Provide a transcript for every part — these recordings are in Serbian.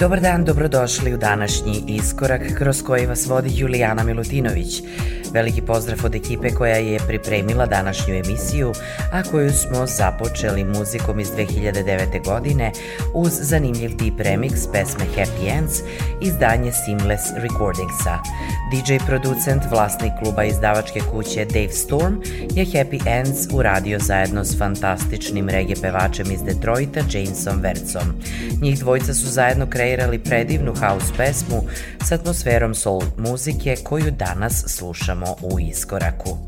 Dobar dan, dobrodošli u današnji iskorak kroz koji vas vodi Julijana Milutinović. Veliki pozdrav od ekipe koja je pripremila današnju emisiju, a koju smo započeli muzikom iz 2009. godine uz zanimljiv deep remix pesme Happy Ends, izdanje Seamless Recordingsa. DJ producent, vlasnik kluba izdavačke kuće Dave Storm je Happy Ends uradio zajedno s fantastičnim reggae pevačem iz Detroita Jamesom Vercom. Njih dvojica su zajedno kreirali predivnu house pesmu s atmosferom soul muzike koju danas slušamo u iskoraku.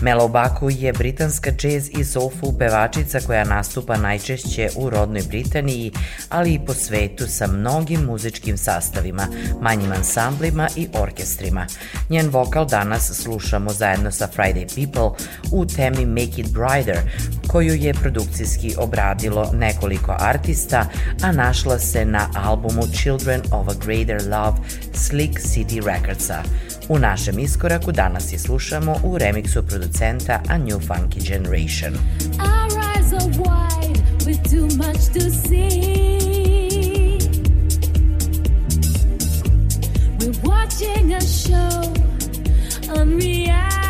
Melo Baku je britanska jazz i soulful pevačica koja nastupa najčešće u rodnoj Britaniji, ali i po svetu sa mnogim muzičkim sastavima, manjim ansamblima i orkestrima. Njen vokal danas slušamo zajedno sa Friday People u temi Make It Brighter, koju je produkcijski obradilo nekoliko artista, a našla se na albumu Children of a Greater Love Slick City Recordsa. U našem iskoraku danas je slušamo u remiksu producenta A New Funky Generation. watching a show on reality.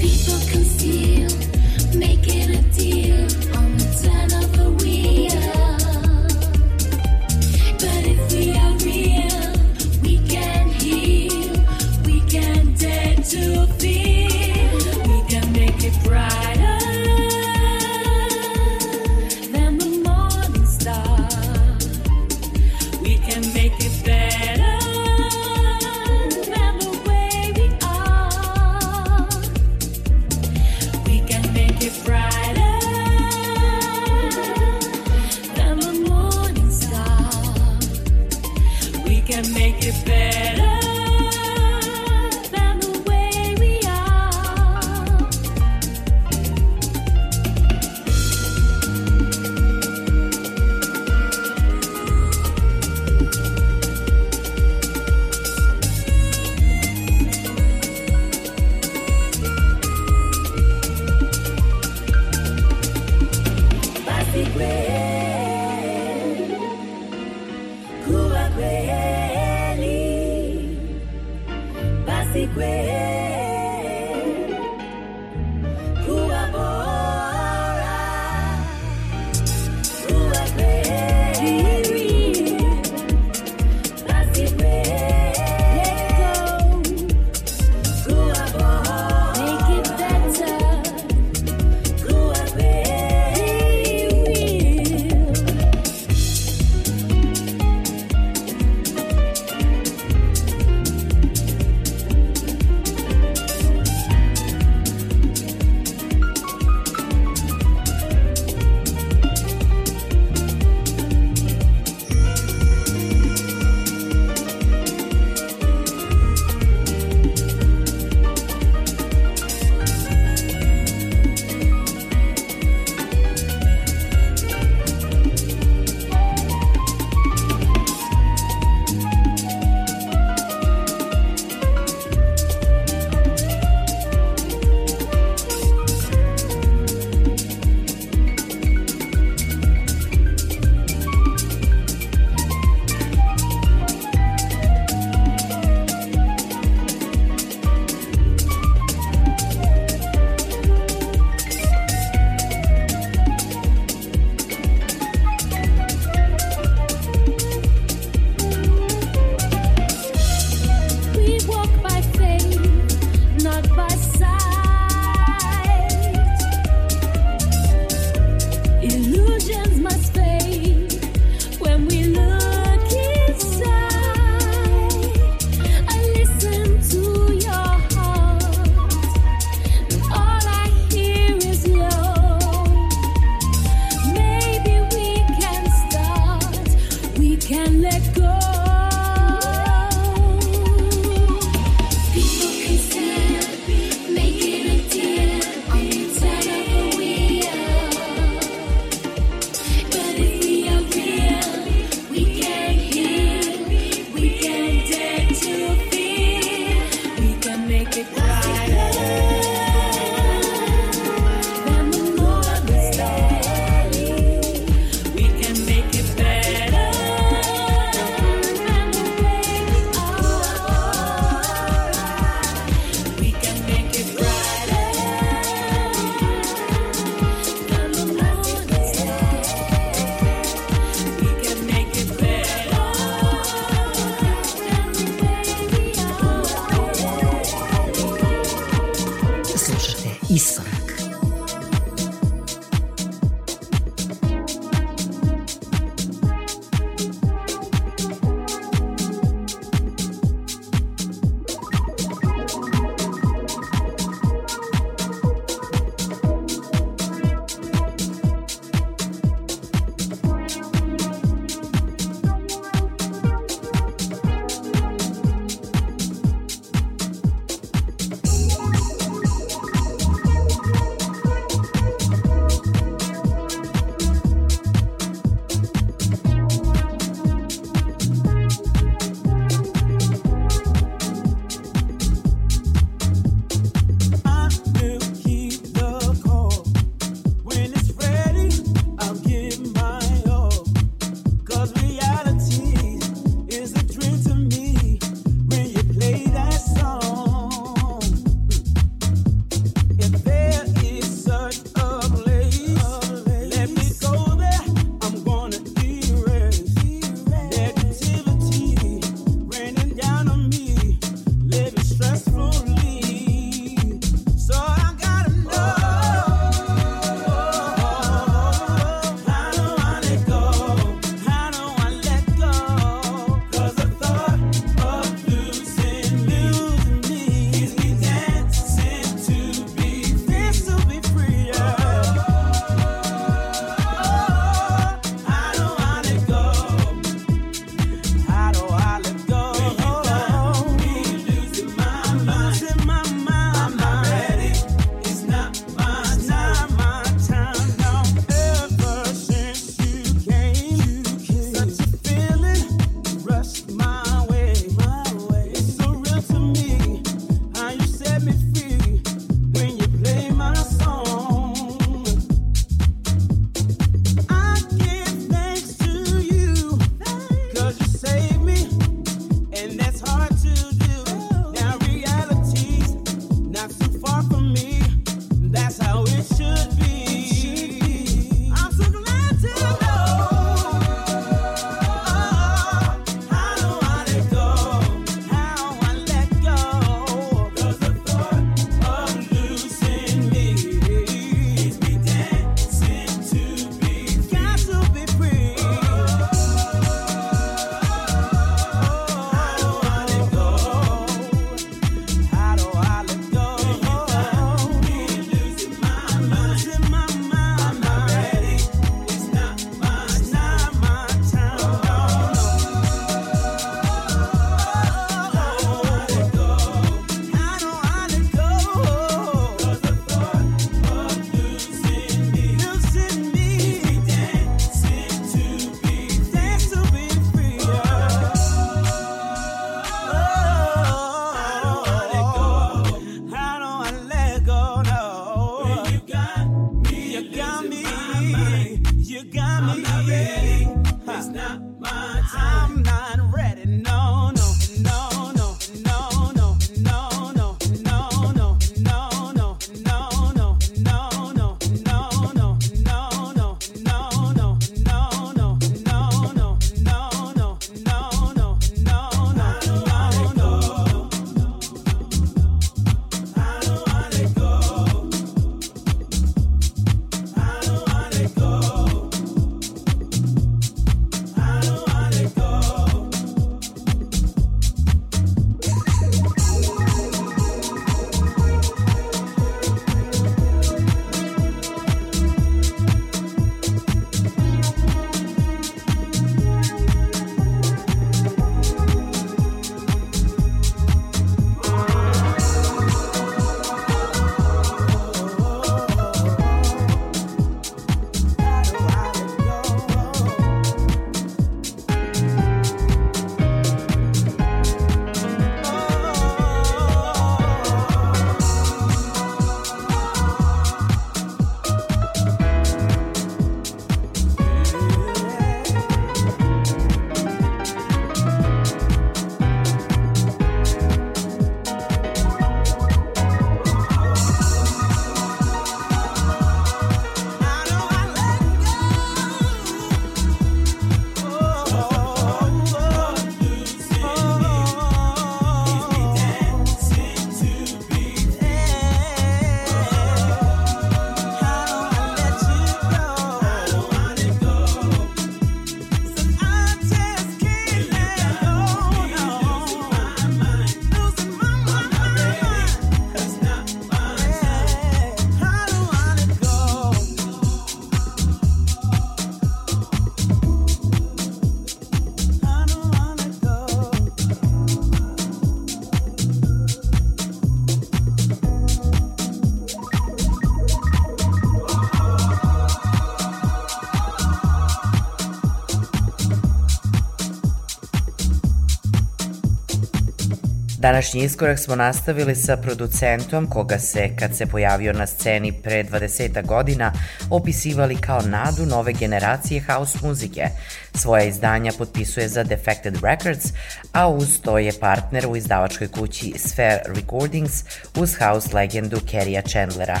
Današnji iskorak smo nastavili sa producentom koga se, kad se pojavio na sceni pre 20 godina, opisivali kao nadu nove generacije house muzike. Svoja izdanja potpisuje za Defected Records, a uz to je partner u izdavačkoj kući Sphere Recordings uz house legendu Kerrya Chandlera.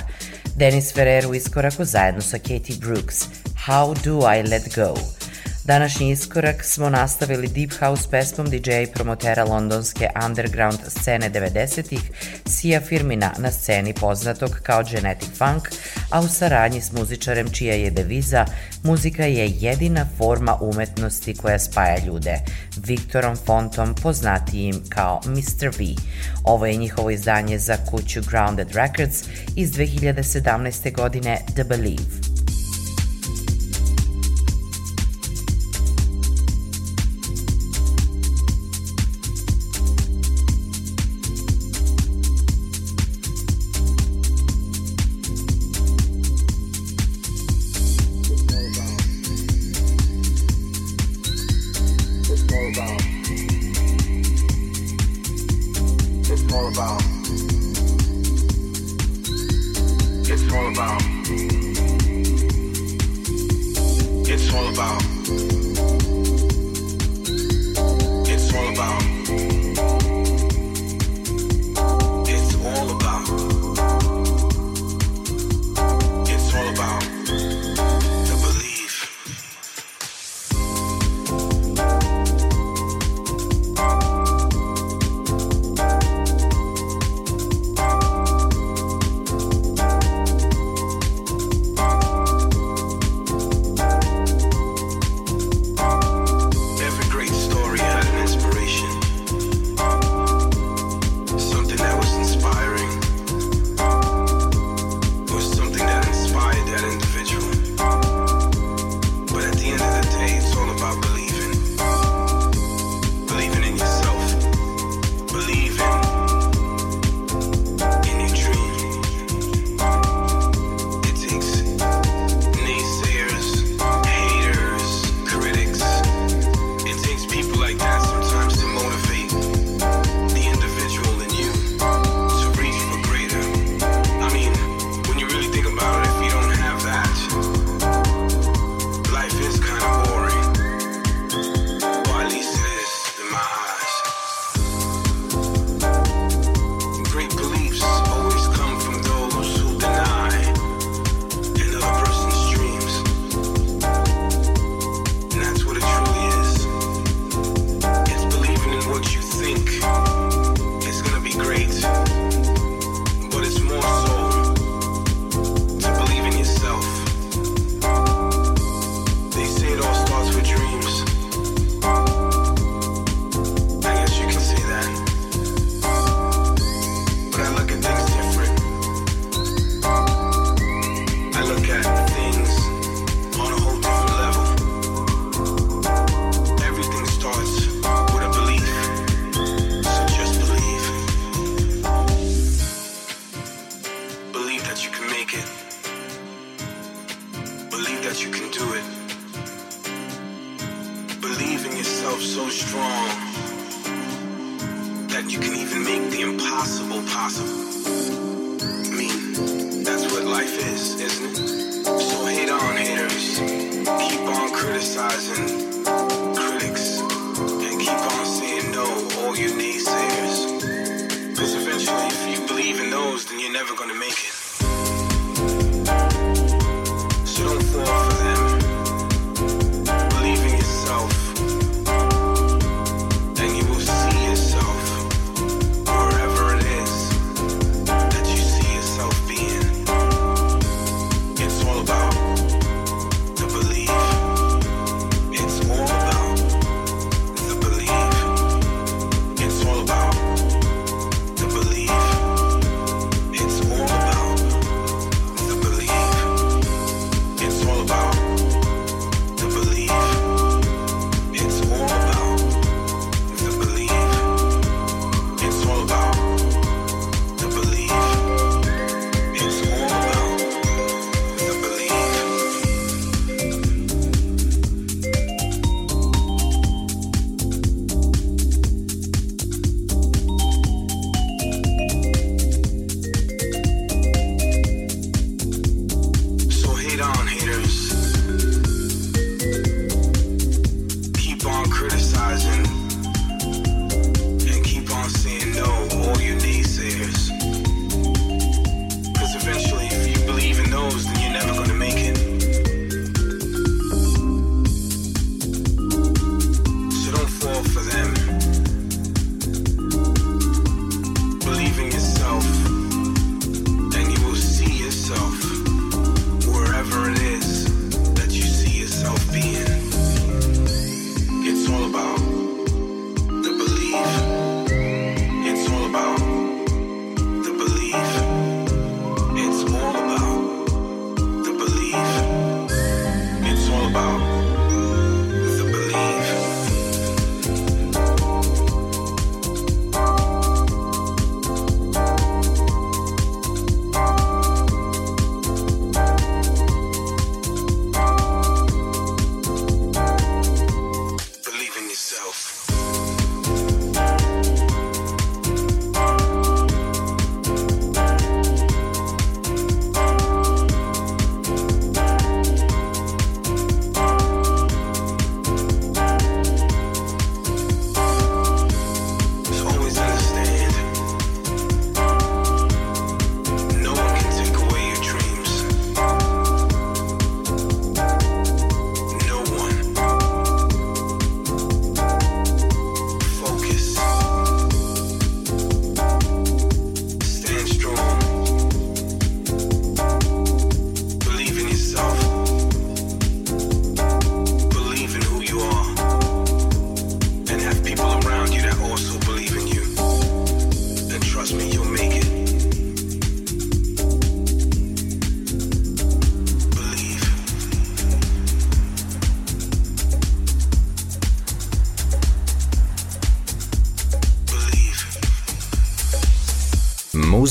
Denis Ferrer u iskoraku zajedno sa Katie Brooks. How do I let go? Današnji iskorak smo nastavili Deep House pesmom DJ promotera londonske underground scene 90-ih, Sia Firmina na sceni poznatog kao Genetic Funk, a u saradnji s muzičarem čija je deviza Muzika je jedina forma umetnosti koja spaja ljude, Viktorom Fontom poznatijim kao Mr. V. Ovo je njihovo izdanje za kuću Grounded Records iz 2017. godine The Believe.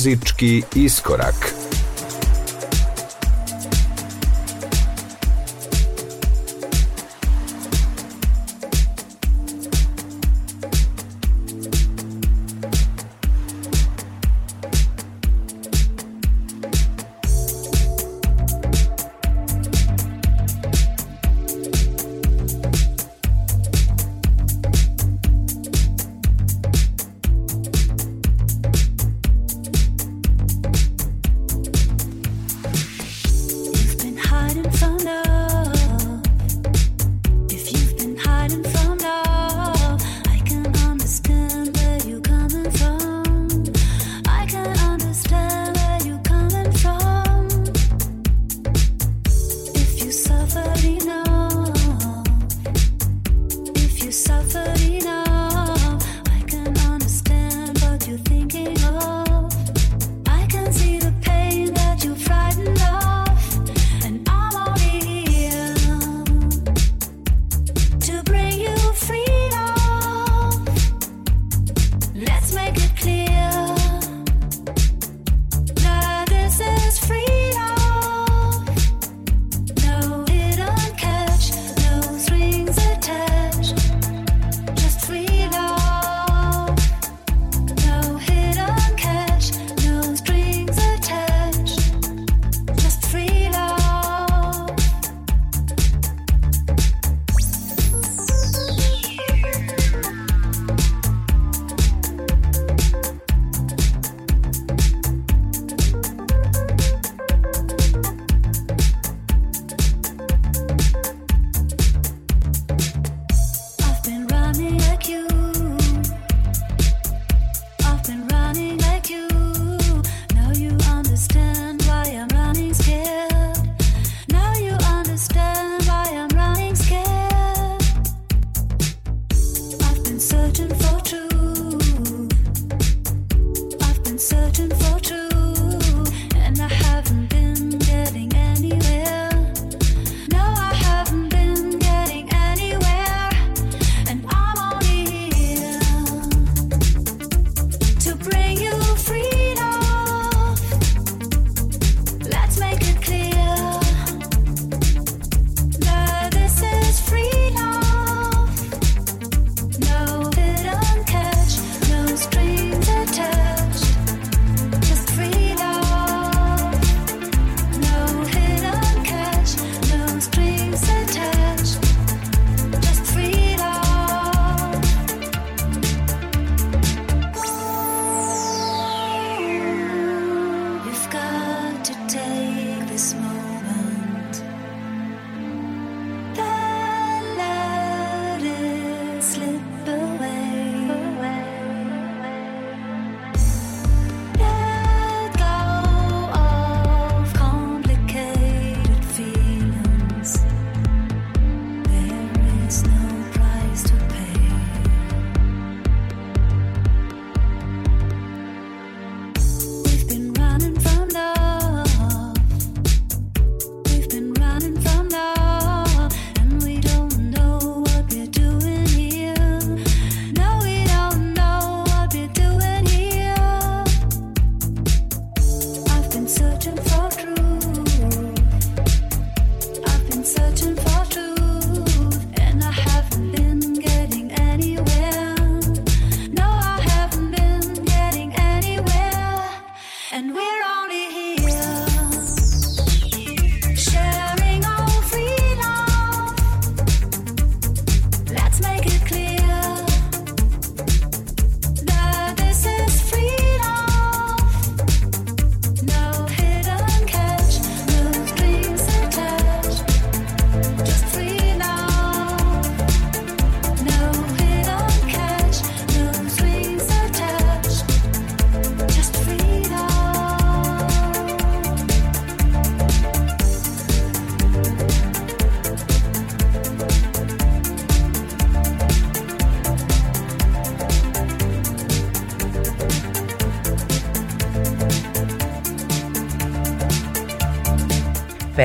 Muzički iskorak.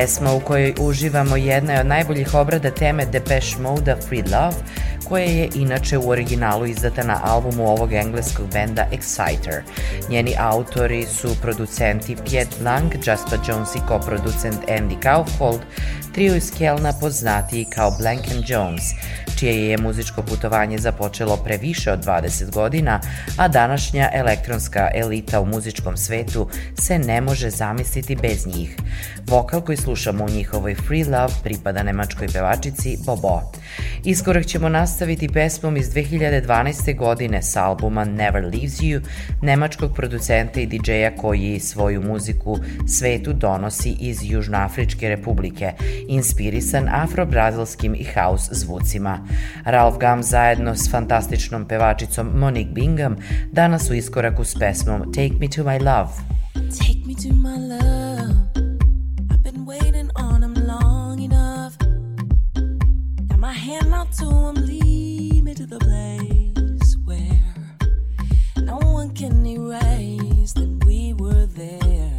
pesma u kojoj uživamo jedna je od najboljih obrada teme Depeche Mode-a Free Love, koja je inače u originalu izdata na albumu ovog engleskog benda Exciter. Njeni autori su producenti Piet Lang, Jasper Jones i koproducent Andy Kaufhold, trio iz Kelna poznatiji kao Blank and Jones – čije je muzičko putovanje započelo pre više od 20 godina, a današnja elektronska elita u muzičkom svetu se ne može zamisliti bez njih. Vokal koji slušamo u njihovoj Free Love pripada nemačkoj pevačici Bobo. Iskorak ćemo nastaviti pesmom iz 2012. godine sa albuma Never Leaves You, nemačkog producenta i DJ-a koji svoju muziku svetu donosi iz Južnoafričke republike, inspirisan afro-brazilskim i house zvucima. Ralph Gum zajedno s fantastičnom pevačicom Monique Bingham danas u iskoraku s pesmom Take Me To My Love. Take me to my love my hand out to him, lead me to the place where no one can erase that we were there.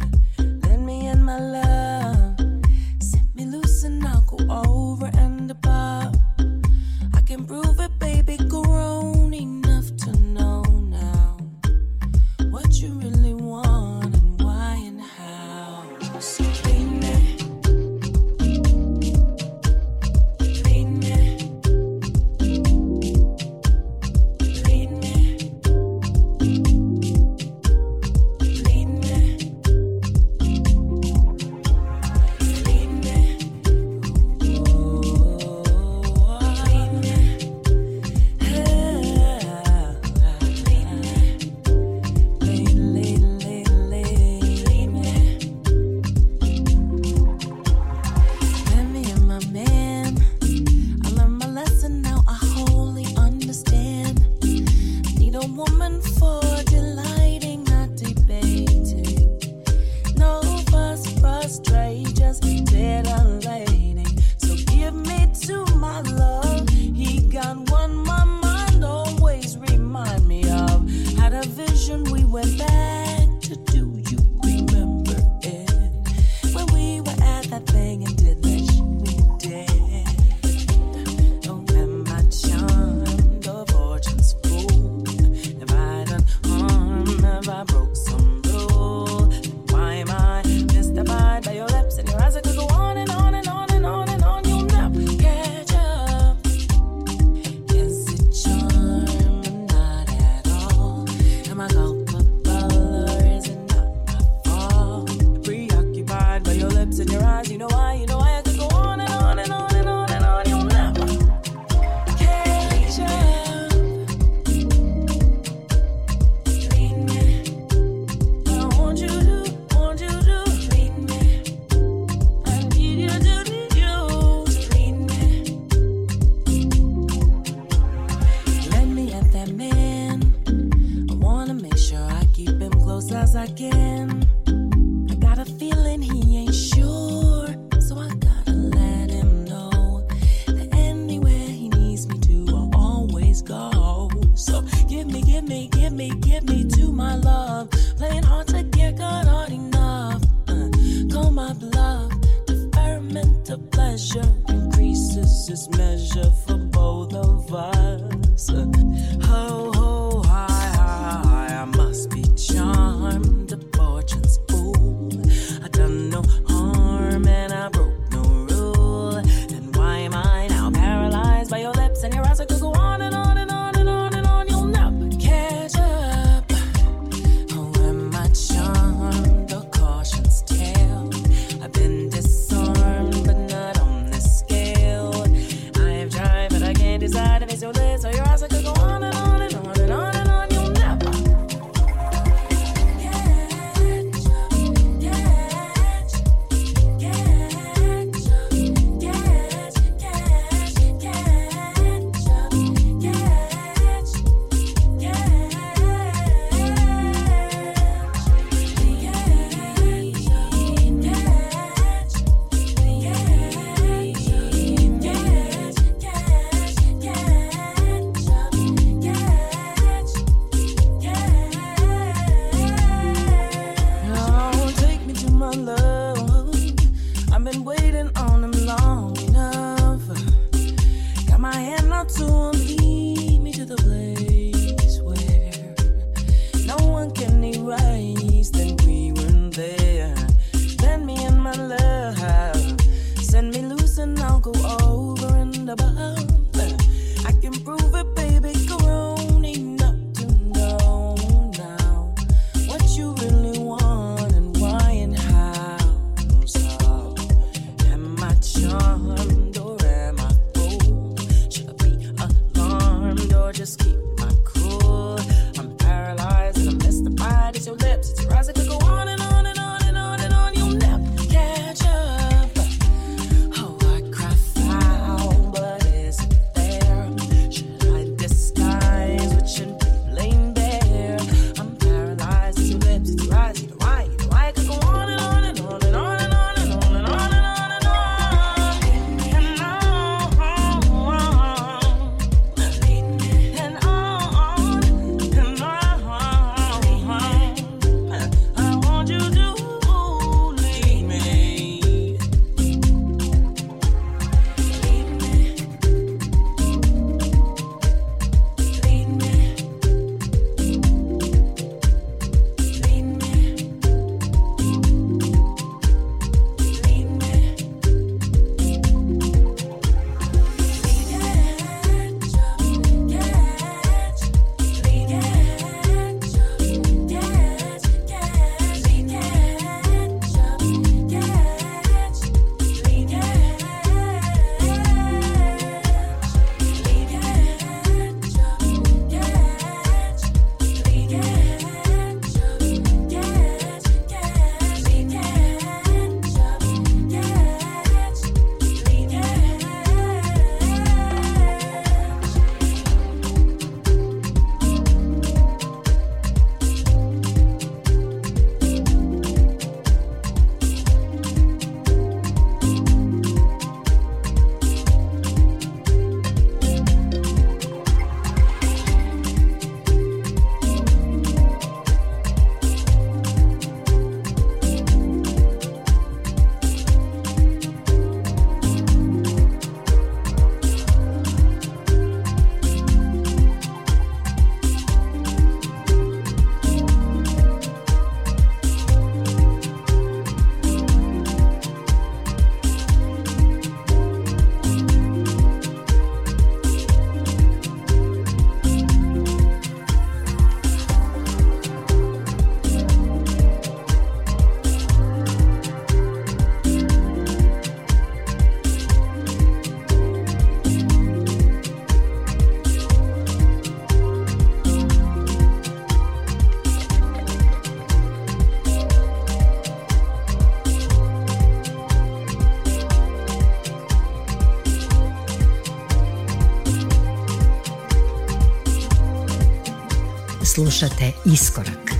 Slušate Iskorak.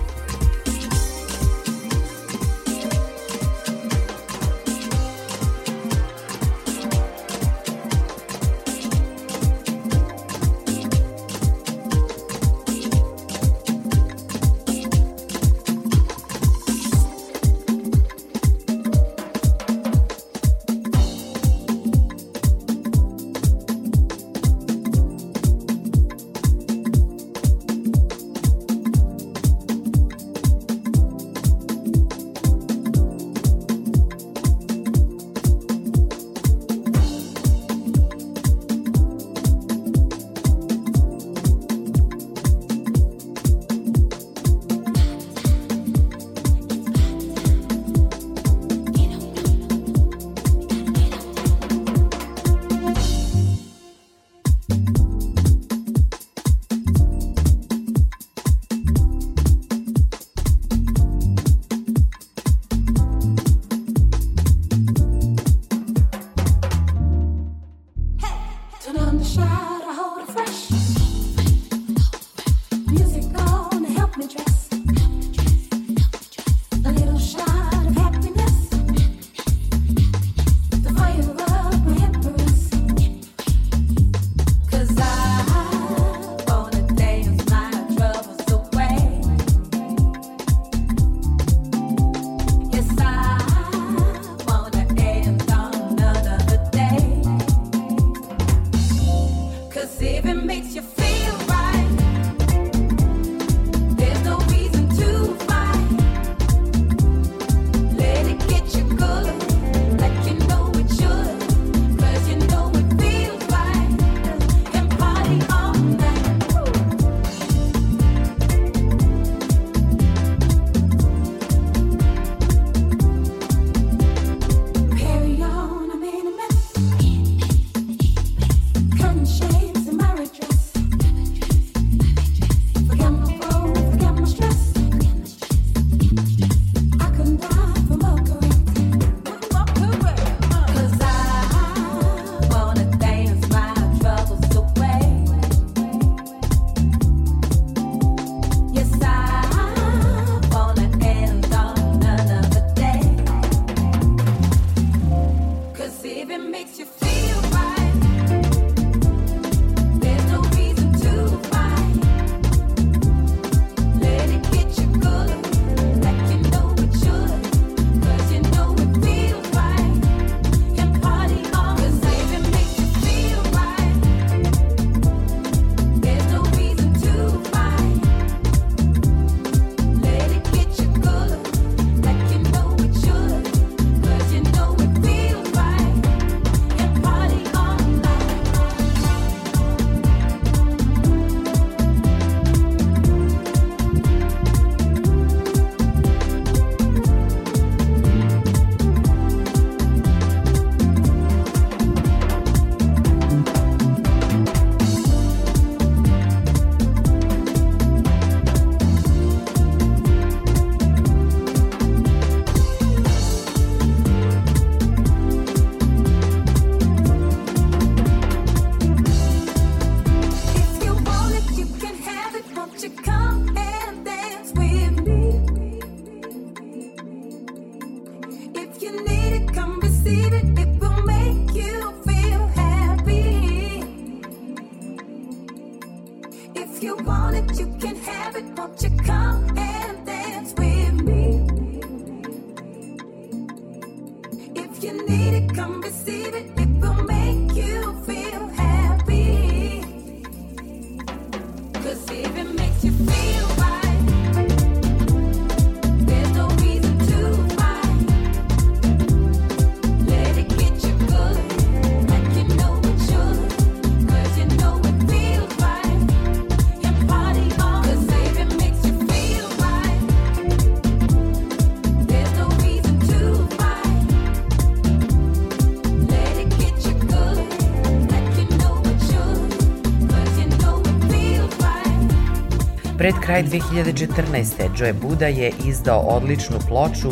Kraj 2014. Joe Buda je izdao odličnu ploču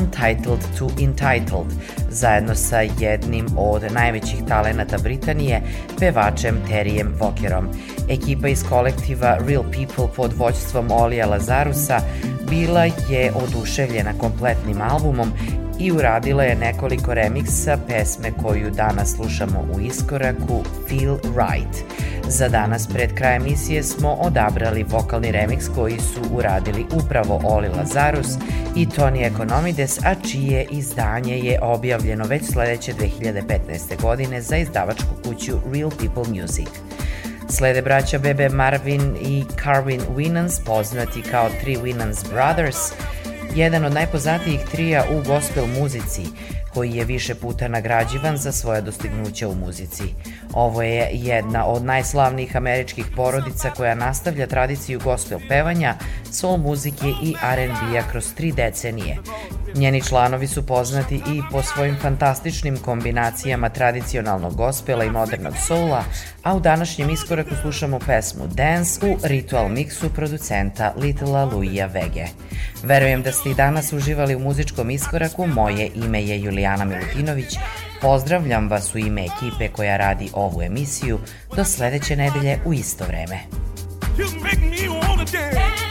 Untitled to Entitled zajedno sa jednim od najvećih talenata Britanije, pevačem Terijem Vokerom. Ekipa iz kolektiva Real People pod vođstvom Olija Lazarusa bila je oduševljena kompletnim albumom i uradila je nekoliko remiksa pesme koju danas slušamo u iskoraku Feel Right. Za danas pred kraj emisije smo odabrali vokalni remiks koji su uradili upravo Oli Lazarus i Tony Economides, a čije izdanje je objavljeno već sledeće 2015. godine za izdavačku kuću Real People Music. Slede braća Bebe Marvin i Carvin Winans, poznati kao Three Winans Brothers, jedan od najpoznatijih trija u gospel muzici, koji je više puta nagrađivan za svoje dostignuće u muzici. Ovo je jedna od najslavnijih američkih porodica koja nastavlja tradiciju gospel pevanja, soul muzike i R&B-a kroz tri decenije. Njeni članovi su poznati i po svojim fantastičnim kombinacijama tradicionalnog gospela i modernog soula, a u današnjem iskoraku slušamo pesmu Dance u ritual miksu producenta Little Luija Vege. Verujem da ste i danas uživali u muzičkom iskoraku, moje ime je Julijana Milutinović, Pozdravljam vas u ime ekipe koja radi ovu emisiju do sledeće nedelje u isto vreme. You make me wanna dance.